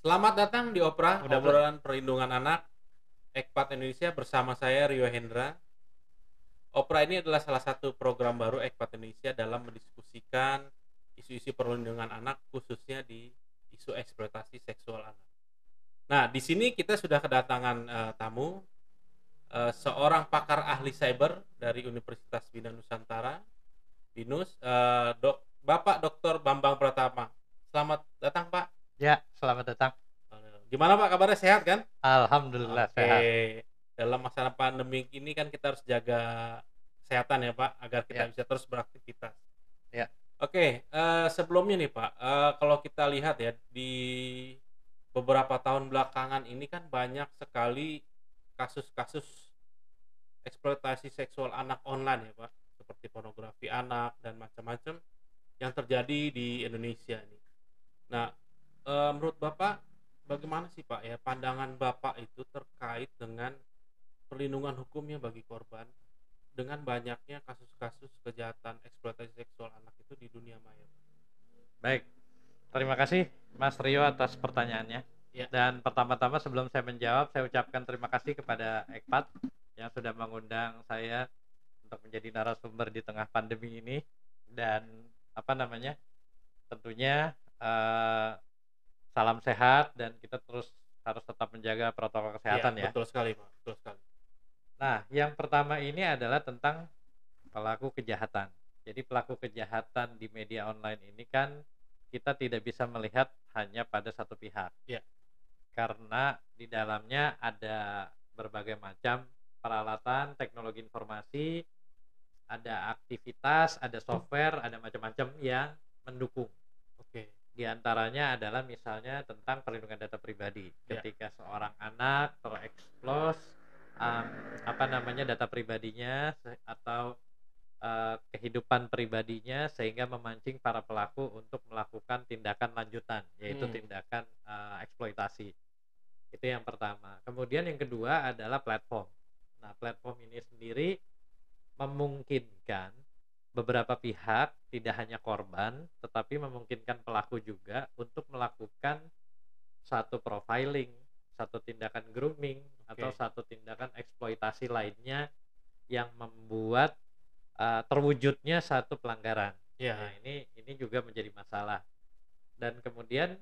Selamat datang di Opera, Udah, obrolan perlindungan anak Ekpat Indonesia bersama saya Rio Hendra. Opera ini adalah salah satu program baru Ekpat Indonesia dalam mendiskusikan isu-isu perlindungan anak khususnya di isu eksploitasi seksual anak. Nah, di sini kita sudah kedatangan eh, tamu eh, seorang pakar ahli cyber dari Universitas Bina Nusantara, Binus, eh, Dok, Bapak Dr. Bambang Pratama. Selamat datang, Pak. Ya, selamat datang. Gimana Pak kabarnya sehat kan? Alhamdulillah Oke. sehat. Dalam masa pandemi ini kan kita harus jaga kesehatan ya Pak agar kita Ya. bisa terus beraktivitas. Ya. Oke, eh, sebelumnya nih Pak, eh, kalau kita lihat ya di beberapa tahun belakangan ini kan banyak sekali kasus-kasus eksploitasi seksual anak online ya Pak, seperti pornografi anak dan macam-macam yang terjadi di Indonesia ini. Nah, eh, menurut Bapak bagaimana sih Pak ya pandangan Bapak itu terkait dengan perlindungan hukumnya bagi korban dengan banyaknya kasus-kasus kejahatan eksploitasi seksual anak itu di dunia maya. Baik. Terima kasih Mas Rio atas pertanyaannya. Ya. Dan pertama-tama sebelum saya menjawab, saya ucapkan terima kasih kepada Ekpat yang sudah mengundang saya untuk menjadi narasumber di tengah pandemi ini dan apa namanya? Tentunya eh, salam sehat dan kita terus harus tetap menjaga protokol kesehatan ya. Betul sekali Pak, betul sekali. Nah, yang pertama ini adalah tentang pelaku kejahatan. Jadi pelaku kejahatan di media online ini kan kita tidak bisa melihat hanya pada satu pihak. Iya. Karena di dalamnya ada berbagai macam peralatan, teknologi informasi, ada aktivitas, ada software, ada macam-macam yang mendukung. Oke. Di antaranya adalah misalnya tentang perlindungan data pribadi. Ya. Ketika seorang anak tereksplos um, apa namanya data pribadinya atau uh, kehidupan pribadinya sehingga memancing para pelaku untuk melakukan tindakan lanjutan yaitu Hmm. tindakan uh, eksploitasi. Itu yang pertama. Kemudian yang kedua adalah platform. Nah, platform ini sendiri memungkinkan beberapa pihak tidak hanya korban tetapi memungkinkan pelaku juga untuk melakukan satu profiling, satu tindakan grooming atau Oke. satu tindakan eksploitasi lainnya yang membuat uh, terwujudnya satu pelanggaran. Iya. Nah, ini ini juga menjadi masalah. Dan kemudian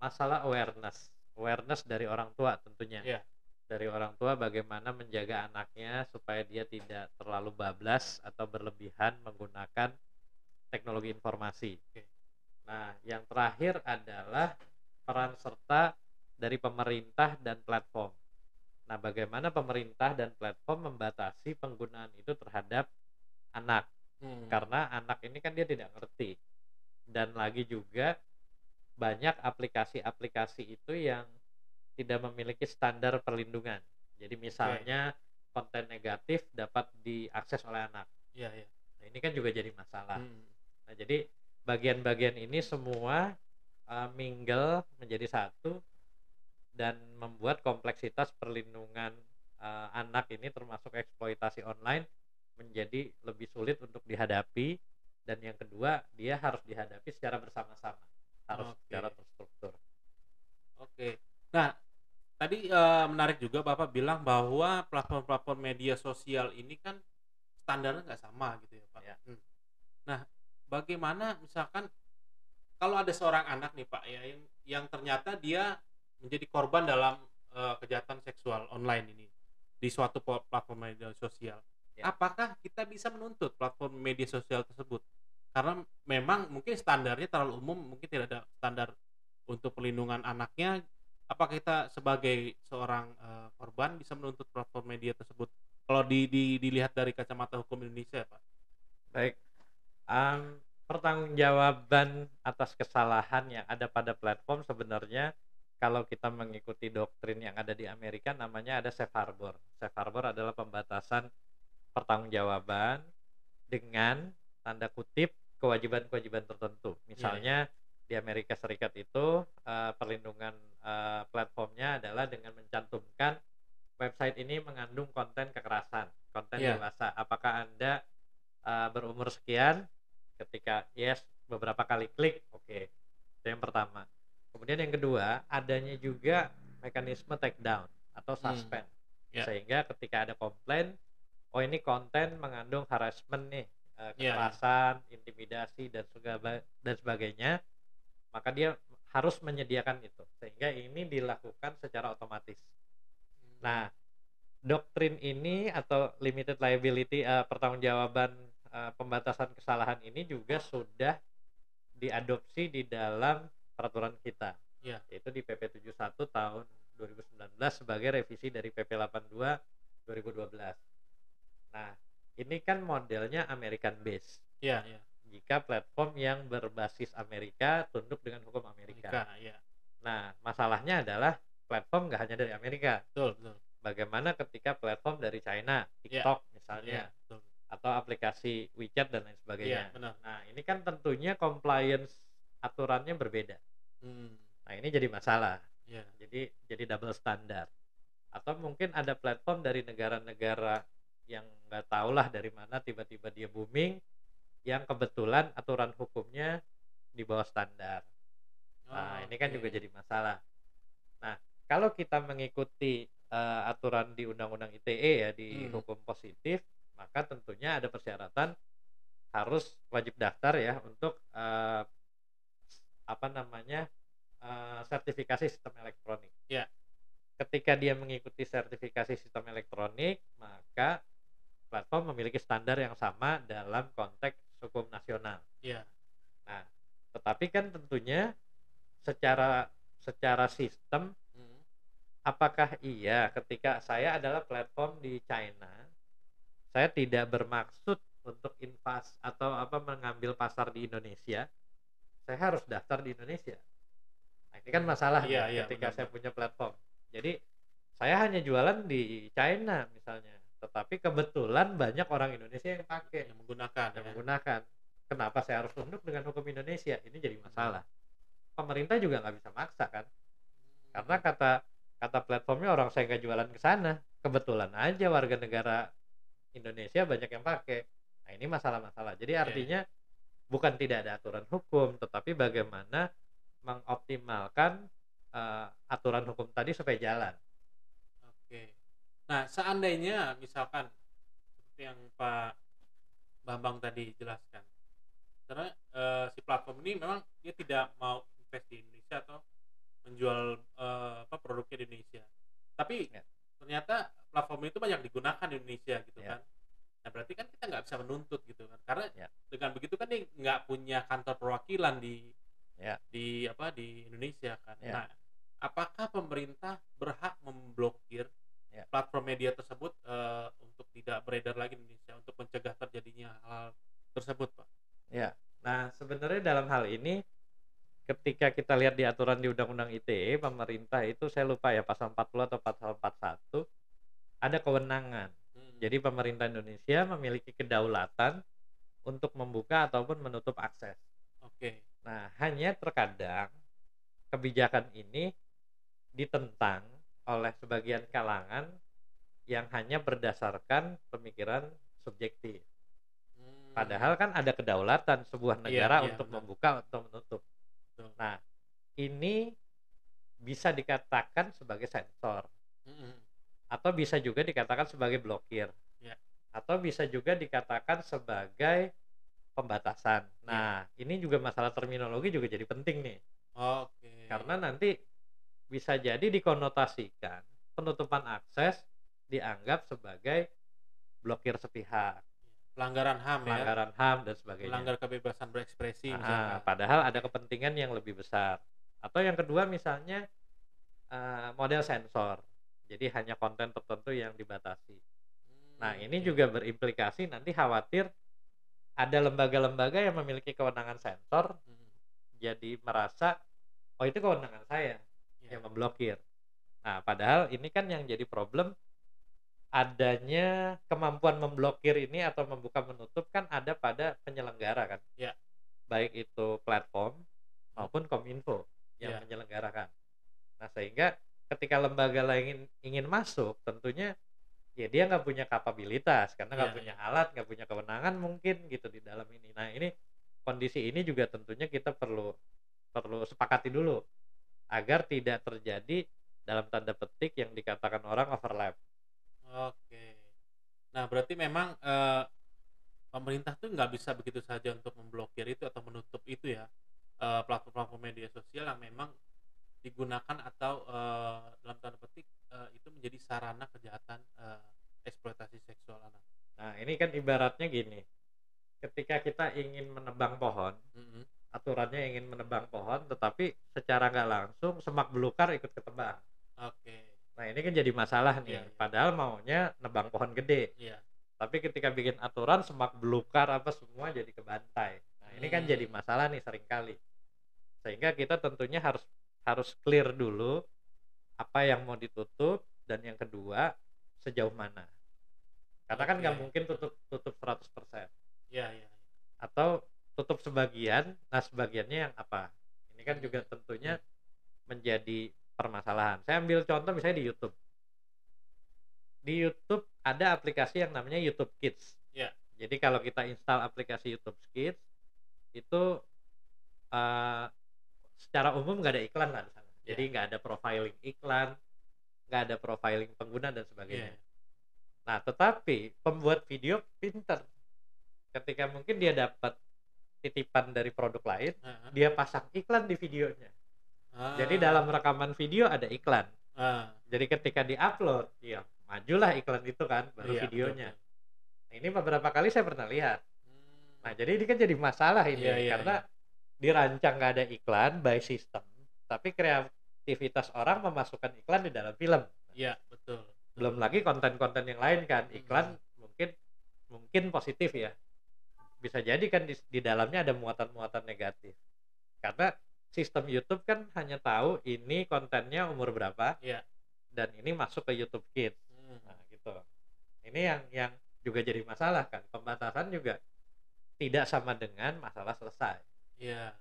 masalah awareness. Awareness dari orang tua tentunya. Iya. Dari orang tua bagaimana menjaga anaknya supaya dia tidak terlalu bablas atau berlebihan menggunakan teknologi informasi. Oke. Nah, yang terakhir adalah peran serta dari pemerintah dan platform. Nah, bagaimana pemerintah dan platform membatasi penggunaan itu terhadap anak? Hmm. karena anak ini kan dia tidak ngerti dan lagi juga banyak aplikasi-aplikasi itu yang tidak memiliki standar perlindungan jadi misalnya konten negatif dapat diakses oleh anak Iya, iya. nah ini kan juga jadi masalah Hmm. nah jadi bagian-bagian ini semua uh, mingle menjadi satu dan membuat kompleksitas perlindungan uh, anak ini termasuk eksploitasi online menjadi lebih sulit untuk dihadapi dan yang kedua dia harus dihadapi secara bersama-sama harus Oke. secara terstruktur Oke. Nah, tadi eh, menarik juga Bapak bilang bahwa platform-platform media sosial ini kan standarnya nggak sama gitu ya Pak. Ya. Hmm. Nah, bagaimana misalkan kalau ada seorang anak nih Pak ya yang, yang ternyata dia menjadi korban dalam eh, kejahatan seksual online ini di suatu platform media sosial. Ya. Apakah kita bisa menuntut platform media sosial tersebut? Karena memang mungkin standarnya terlalu umum, mungkin tidak ada standar untuk perlindungan anaknya apakah kita sebagai seorang eh, korban bisa menuntut platform media tersebut kalau di, di- dilihat dari kacamata hukum Indonesia pak baik Em, pertanggungjawaban atas kesalahan yang ada pada platform sebenarnya kalau kita mengikuti doktrin yang ada di Amerika namanya ada safe harbor. Safe harbor adalah pembatasan pertanggungjawaban dengan tanda kutip kewajiban-kewajiban tertentu. Misalnya di Amerika Serikat itu eh, perlindungan eh, platformnya adalah dengan mencantumkan website ini mengandung konten kekerasan, konten Iya. dewasa. Apakah Anda eh, berumur sekian? Ketika yes beberapa kali klik, oke. Itu yang pertama. Kemudian yang kedua, adanya juga mekanisme take down atau Hmm, suspend. ya. Sehingga ketika ada komplain, oh ini konten mengandung harassment nih, iya. kekerasan, intimidasi dan segala dan sebagainya, maka dia harus menyediakan itu. Sehingga ini dilakukan secara otomatis. Nah, doktrin ini atau limited liability eh, pertanggungjawaban eh, pembatasan kesalahan ini juga sudah diadopsi di dalam peraturan kita. Iya. Yaitu di PP 71 tahun 2019 sebagai revisi dari PP 82 2012. Nah, ini kan modelnya American based. Iya, iya. Jika platform yang berbasis Amerika tunduk dengan hukum Amerika. Amerika, iya. Nah, masalahnya adalah platform nggak hanya dari Amerika. Betul, betul. Bagaimana ketika platform dari China, Iya. TikTok Iya, misalnya, betul. atau aplikasi WeChat dan lain sebagainya. benar. Nah, ini kan tentunya compliance aturannya berbeda. Hmm, Nah, ini jadi masalah. iya. Jadi jadi double standar. Atau mungkin ada platform dari negara-negara yang nggak tahu lah dari mana tiba-tiba dia booming, yang kebetulan aturan hukumnya di bawah standar. Nah, Oh, ini kan juga jadi masalah. Nah, kalau kita mengikuti eh, aturan di Undang-Undang ITE ya di Hmm. hukum positif, maka tentunya ada persyaratan harus wajib daftar ya untuk eh, apa namanya eh, sertifikasi sistem elektronik. Ya. Ketika dia mengikuti sertifikasi sistem elektronik, maka platform memiliki standar yang sama dalam konteks hukum nasional. Iya. Nah, tetapi kan tentunya secara secara sistem Hmm, apakah iya ketika saya adalah platform di China saya tidak bermaksud untuk invest atau apa mengambil pasar di Indonesia saya harus daftar di Indonesia. Nah, ini kan masalah Iya, nih iya, ketika benar, saya punya platform. Jadi saya hanya jualan di China misalnya tetapi kebetulan banyak orang Indonesia yang pakai yang menggunakan yang ya. menggunakan. Kenapa saya harus tunduk dengan hukum Indonesia? Ini jadi masalah. Pemerintah juga nggak bisa maksa kan? Karena kata kata platformnya orang saya nggak jualan ke sana. Kebetulan aja warga negara Indonesia banyak yang pakai. Nah ini masalah-masalah. Jadi Iya, artinya bukan tidak ada aturan hukum tetapi bagaimana mengoptimalkan eh, aturan hukum tadi supaya jalan. Nah, seandainya misalkan seperti yang Pak Bambang tadi jelaskan, karena eh, si platform ini memang dia tidak mau invest di Indonesia atau menjual eh, apa produknya di Indonesia, tapi Ya. ternyata platform itu banyak digunakan di Indonesia gitu Ya. kan. Nah, berarti kan kita nggak bisa menuntut gitu kan, karena Ya. dengan begitu kan dia nggak punya kantor perwakilan di Ya. di apa di Indonesia kan. Ya. Nah, apakah pemerintah berhak memblokir Ya. platform media tersebut eh, untuk tidak beredar lagi di Indonesia untuk mencegah terjadinya hal tersebut, Pak? Ya, nah sebenarnya dalam hal ini ketika kita lihat di aturan di Undang-Undang ITE, pemerintah itu saya lupa ya pasal 40 atau pasal 41 ada kewenangan. Hmm. Jadi pemerintah Indonesia memiliki kedaulatan untuk membuka ataupun menutup akses. Oke. Nah, hanya terkadang kebijakan ini ditentang oleh sebagian kalangan yang hanya berdasarkan pemikiran subjektif. Hmm. Padahal kan ada kedaulatan sebuah Iya, negara iya, untuk membuka atau menutup. Betul. Nah, ini bisa dikatakan sebagai sensor Mm-mm. atau bisa juga dikatakan sebagai blokir. Iya. Atau bisa juga dikatakan sebagai pembatasan. Iya. Nah, ini juga masalah terminologi juga jadi penting nih. Oke. Karena nanti bisa jadi dikonotasikan penutupan akses dianggap sebagai blokir sepihak, pelanggaran HAM ya, pelanggaran HAM dan sebagainya. melanggar kebebasan berekspresi Ah, misalkan. padahal ada kepentingan yang lebih besar. Atau yang kedua misalnya eh, model sensor. Jadi hanya konten tertentu yang dibatasi. Nah, Hmm, ini oke. juga berimplikasi nanti khawatir ada lembaga-lembaga yang memiliki kewenangan sensor Mm. jadi merasa oh itu kewenangan saya Iya. yang memblokir. Nah, padahal ini kan yang jadi problem adanya kemampuan memblokir ini atau membuka menutup kan ada pada penyelenggara kan. Ya. Baik itu platform maupun kominfo yang Ya. menyelenggarakan. Nah, sehingga ketika lembaga lain ingin masuk tentunya ya dia nggak punya kapabilitas karena nggak Ya, punya alat nggak punya kewenangan mungkin gitu di dalam ini nah ini kondisi ini juga tentunya kita perlu perlu sepakati dulu agar tidak terjadi dalam tanda petik yang dikatakan orang overlap. Oke. Nah, berarti memang eh, pemerintah tuh nggak bisa begitu saja untuk memblokir itu atau menutup itu ya eh, platform-platform media sosial yang memang digunakan atau eh, dalam tanda petik eh, itu menjadi sarana kejahatan eh, eksploitasi seksual anak. Nah, ini kan ibaratnya gini. Ketika kita ingin menebang pohon, Mm-mm. Aturannya ingin menebang pohon, tetapi secara nggak langsung semak belukar ikut ketebang. Oke. Nah, ini kan jadi masalah nih. Iya, iya. Padahal maunya nebang pohon gede. Iya. Tapi ketika bikin aturan semak belukar apa semua jadi kebantai. Nah, ini kan Hmm. jadi masalah nih sering kali. Sehingga kita tentunya harus harus clear dulu apa yang mau ditutup dan yang kedua sejauh mana. Karena kan nggak Oke. mungkin tutup tutup 100% Iya, iya. atau tutup sebagian, nah sebagiannya yang apa? Ini kan juga tentunya menjadi permasalahan. Saya ambil contoh misalnya di YouTube. Di YouTube ada aplikasi yang namanya YouTube Kids. Iya. Jadi kalau kita install aplikasi YouTube Kids itu eh, secara umum nggak ada iklan lah di sana. Jadi Iya. nggak ada profiling iklan, nggak ada profiling pengguna dan sebagainya. Nah, tetapi pembuat video pinter. Ketika mungkin dia dapat titipan dari produk lain, Heeh. dia pasang iklan di videonya. Ah. Jadi dalam rekaman video ada iklan. Ah. Jadi ketika diupload, ya majulah iklan itu kan, baru Iya, videonya. betul, Nah, ini beberapa kali saya pernah lihat. Hmm. Nah, jadi ini kan jadi masalah ini Iya, iya, karena dirancang nggak ada iklan by system, tapi kreativitas orang memasukkan iklan di dalam film. Iya, betul. belum lagi konten-konten yang lain kan iklan mungkin mungkin positif ya bisa jadi kan di, di dalamnya ada muatan-muatan negatif karena sistem YouTube kan hanya tahu ini kontennya umur berapa Iya. dan ini masuk ke YouTube Kids Hmm. nah gitu ini yang yang juga jadi masalah kan pembatasan juga tidak sama dengan masalah selesai Iya.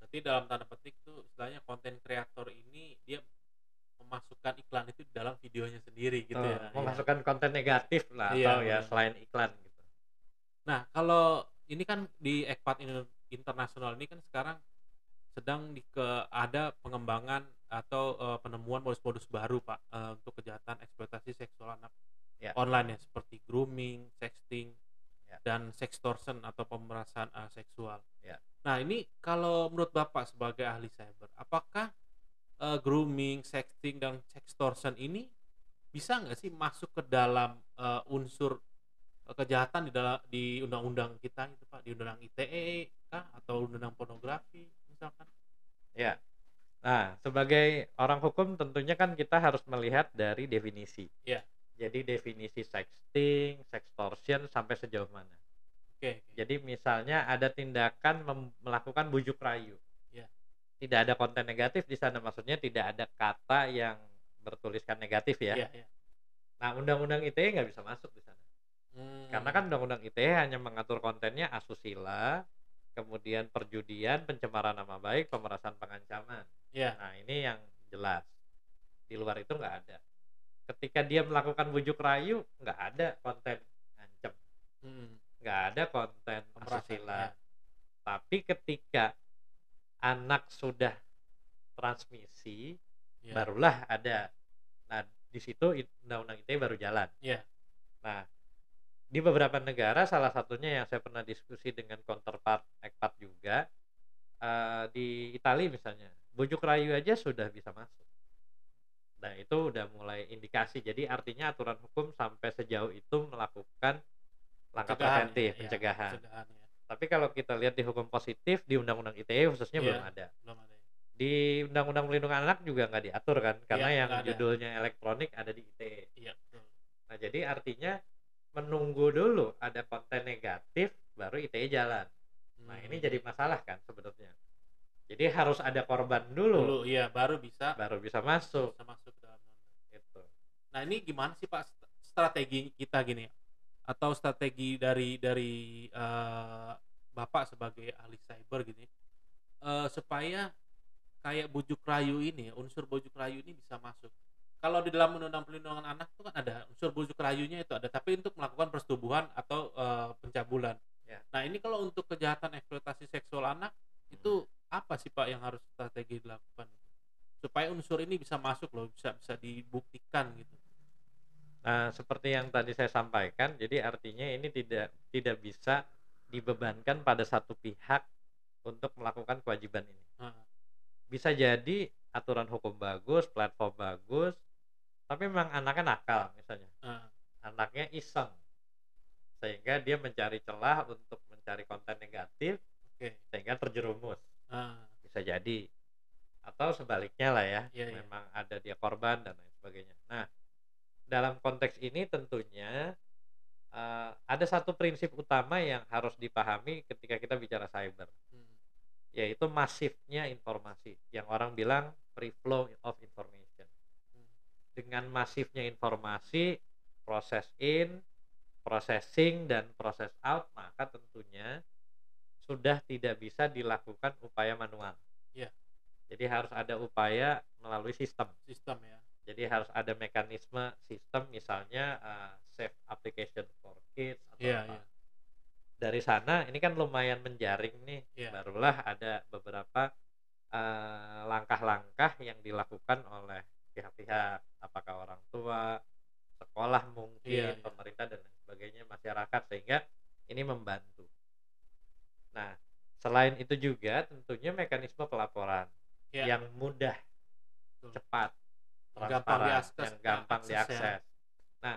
Berarti dalam tanda petik tuh istilahnya konten kreator ini dia memasukkan iklan itu dalam videonya sendiri gitu Tuh, ya. Memasukkan konten negatif lah Iya, atau ya selain iklan gitu Nah, kalau ini kan di Ekpat Internasional ini kan sekarang sedang di ke ada pengembangan atau eh, penemuan modus-modus baru, Pak, eh, untuk kejahatan eksploitasi seksual anak Ya. online ya seperti grooming, sexting, Ya. dan sextortion atau pemerasan eh, seksual. Ya. Nah, ini kalau menurut Bapak sebagai ahli cyber, apakah eh, grooming, sexting dan sextortion ini bisa nggak sih masuk ke dalam eh, unsur kejahatan di dalam di undang-undang kita itu Pak, di undang-undang ITE kah atau undang-undang pornografi misalkan? Ya. Nah, sebagai orang hukum tentunya kan kita harus melihat dari definisi. Iya. Jadi definisi sexting, sextortion sampai sejauh mana. Oke. Jadi misalnya ada tindakan melakukan bujuk rayu. Iya. Tidak ada konten negatif di sana maksudnya tidak ada kata yang bertuliskan negatif ya. Iya, iya. Nah, undang-undang ITE nggak bisa masuk di sana. Hmm. Karena kan undang-undang ITE hanya mengatur kontennya asusila, kemudian perjudian, pencemaran nama baik, pemerasan pengancaman. Iya. Nah, ini yang jelas. Di luar itu nggak ada. Ketika dia melakukan bujuk rayu, nggak ada konten ngancem, Hmm. nggak ada konten Pemerasan, asusila. ya. Tapi ketika anak sudah transmisi, Iya. barulah ada. Nah, di situ undang-undang ITE baru jalan. Iya. Nah, di beberapa negara, salah satunya yang saya pernah diskusi dengan counterpart ECPAT juga, eh, di Italia misalnya, bujuk rayu aja sudah bisa masuk. Nah, itu udah mulai indikasi. Jadi artinya aturan hukum sampai sejauh itu melakukan langkah Pencegahan, preventif, ya, pencegahan. pencegahan, ya. Tapi kalau kita lihat di hukum positif, di Undang-Undang ITE khususnya Iya. belum ada. Belum ada. ya. Di Undang-Undang Pelindungan Anak juga nggak diatur kan, karena Iya, yang ada. judulnya elektronik ada di ITE. Betul. Nah, jadi artinya menunggu dulu ada konten negatif baru ITE jalan. Nah, Hmm. ini jadi masalah kan sebenarnya. Jadi harus ada korban dulu, dulu iya baru bisa baru bisa masuk bisa masuk ke dalam gitu. Nah ini gimana sih Pak st- strategi kita gini atau strategi dari dari eh, Bapak sebagai ahli cyber gini eh, supaya kayak bujuk rayu ini unsur bujuk rayu ini bisa masuk. Kalau di dalam undang-undang perlindungan anak itu kan ada unsur bujuk rayunya itu ada tapi untuk melakukan persetubuhan atau eh, pencabulan. Ya. Nah ini kalau untuk kejahatan eksploitasi seksual anak itu apa sih Pak yang harus strategi dilakukan? supaya unsur ini bisa masuk loh bisa bisa dibuktikan gitu Nah, seperti yang tadi saya sampaikan, jadi artinya ini tidak tidak bisa dibebankan pada satu pihak untuk melakukan kewajiban ini. Heeh. Bisa jadi aturan hukum bagus, platform bagus, tapi memang anaknya nakal misalnya. Heeh. Anaknya iseng. Sehingga dia mencari celah untuk mencari konten negatif oke sehingga terjerumus. Heeh. Bisa jadi. Atau sebaliknya lah ya, Iya, iya. memang ada dia korban dan lain sebagainya. Nah, dalam konteks ini tentunya eh, ada satu prinsip utama yang harus dipahami ketika kita bicara cyber, Hmm. yaitu masifnya informasi, yang orang bilang free flow of information. Dengan masifnya informasi, proses in, processing dan proses out, maka tentunya sudah tidak bisa dilakukan upaya manual. Iya. Jadi harus ada upaya melalui sistem. sistem ya Jadi harus ada mekanisme sistem misalnya uh, save application for kids atau Iya, apa. iya. Dari sana ini kan lumayan menjaring nih. Iya. Barulah ada beberapa uh, langkah-langkah yang dilakukan oleh pihak-pihak apakah orang tua, sekolah mungkin, Iya, iya. pemerintah dan lain sebagainya, masyarakat sehingga ini membantu. Nah, selain itu juga tentunya mekanisme pelaporan Iya. yang mudah, Betul. cepat, gampang diakses- yang gampang diakses ya. Nah,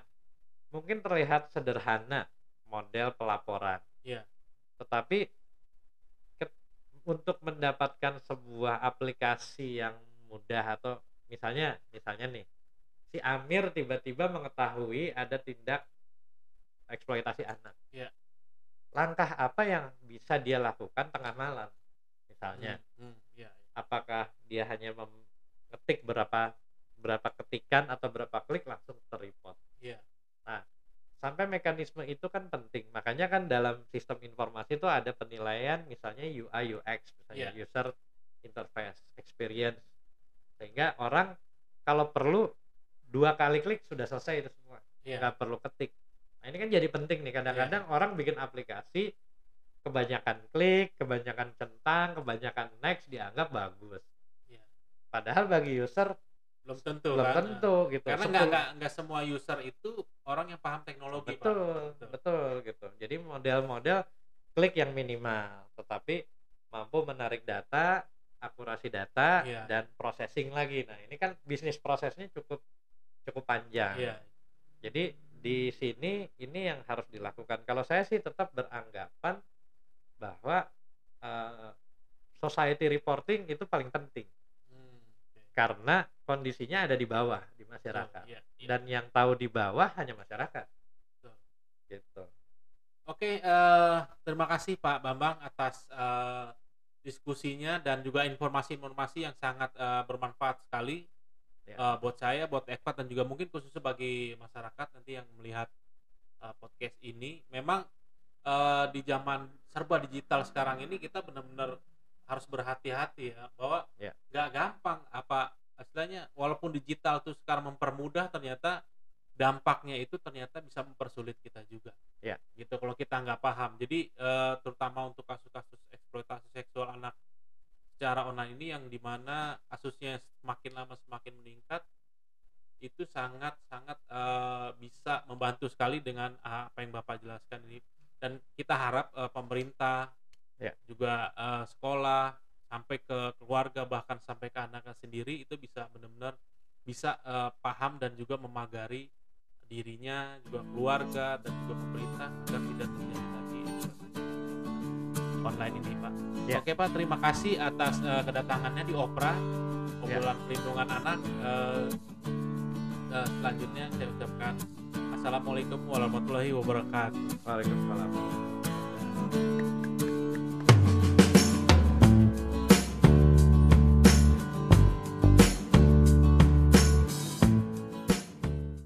mungkin terlihat sederhana model pelaporan. Iya. Tetapi untuk mendapatkan sebuah aplikasi yang mudah atau misalnya misalnya nih si Amir tiba-tiba mengetahui ada tindak eksploitasi anak. Iya. Langkah apa yang bisa dia lakukan tengah malam? Misalnya, Hmm, hmm, iya. apakah dia hanya mengetik berapa berapa ketikan atau berapa klik langsung terreport. Iya. Nah, sampai mekanisme itu kan penting. Makanya kan dalam sistem informasi itu ada penilaian misalnya UI UX, misalnya Iya. user interface experience. Sehingga orang kalau perlu dua kali klik sudah selesai itu semua. Iya. Nggak perlu ketik. Nah, ini kan jadi penting nih. Kadang-kadang orang bikin aplikasi kebanyakan klik, kebanyakan centang, kebanyakan next dianggap bagus. Iya. Padahal bagi user belum tentu belum kan tentu gitu. karena nggak nggak nggak semua user itu orang yang paham teknologi Pak. betul, betul gitu. Jadi model-model klik yang minimal, tetapi mampu menarik data, akurasi data Iya. dan processing lagi. Nah, ini kan bisnis prosesnya cukup cukup panjang. Iya. Jadi di sini ini yang harus dilakukan. Kalau saya sih tetap beranggapan bahwa eh, society reporting itu paling penting Hmm, karena kondisinya ada di bawah di masyarakat. Iya, iya. Dan yang tahu di bawah hanya masyarakat. Betul. Gitu. Oke, eh, terima kasih Pak Bambang atas eh, diskusinya dan juga informasi-informasi yang sangat eh, bermanfaat sekali Ya. eh, buat saya, buat Ekpat dan juga mungkin khususnya bagi masyarakat nanti yang melihat eh, podcast ini. Memang eh, di zaman serba digital sekarang ini kita benar-benar harus berhati-hati ya bahwa Ya. nggak gampang apa istilahnya walaupun digital tuh sekarang mempermudah ternyata dampaknya itu ternyata bisa mempersulit kita juga Ya. gitu kalau kita nggak paham jadi eh, terutama untuk kasus-kasus eksploitasi seksual anak secara online ini yang di mana kasusnya semakin lama semakin meningkat itu sangat sangat eh, bisa membantu sekali dengan apa yang bapak jelaskan ini dan kita harap eh, pemerintah Ya. juga sekolah sampai ke keluarga bahkan sampai ke anaknya sendiri itu bisa benar-benar bisa paham dan juga memagari dirinya juga keluarga dan juga pemerintah agar tidak terjadi lagi online ini pak. Ya. Oke pak terima kasih atas eh, kedatangannya di Opera obrolan perlindungan anak. Eh, eh, selanjutnya saya ucapkan assalamualaikum warahmatullahi wabarakatuh. Waalaikumsalam.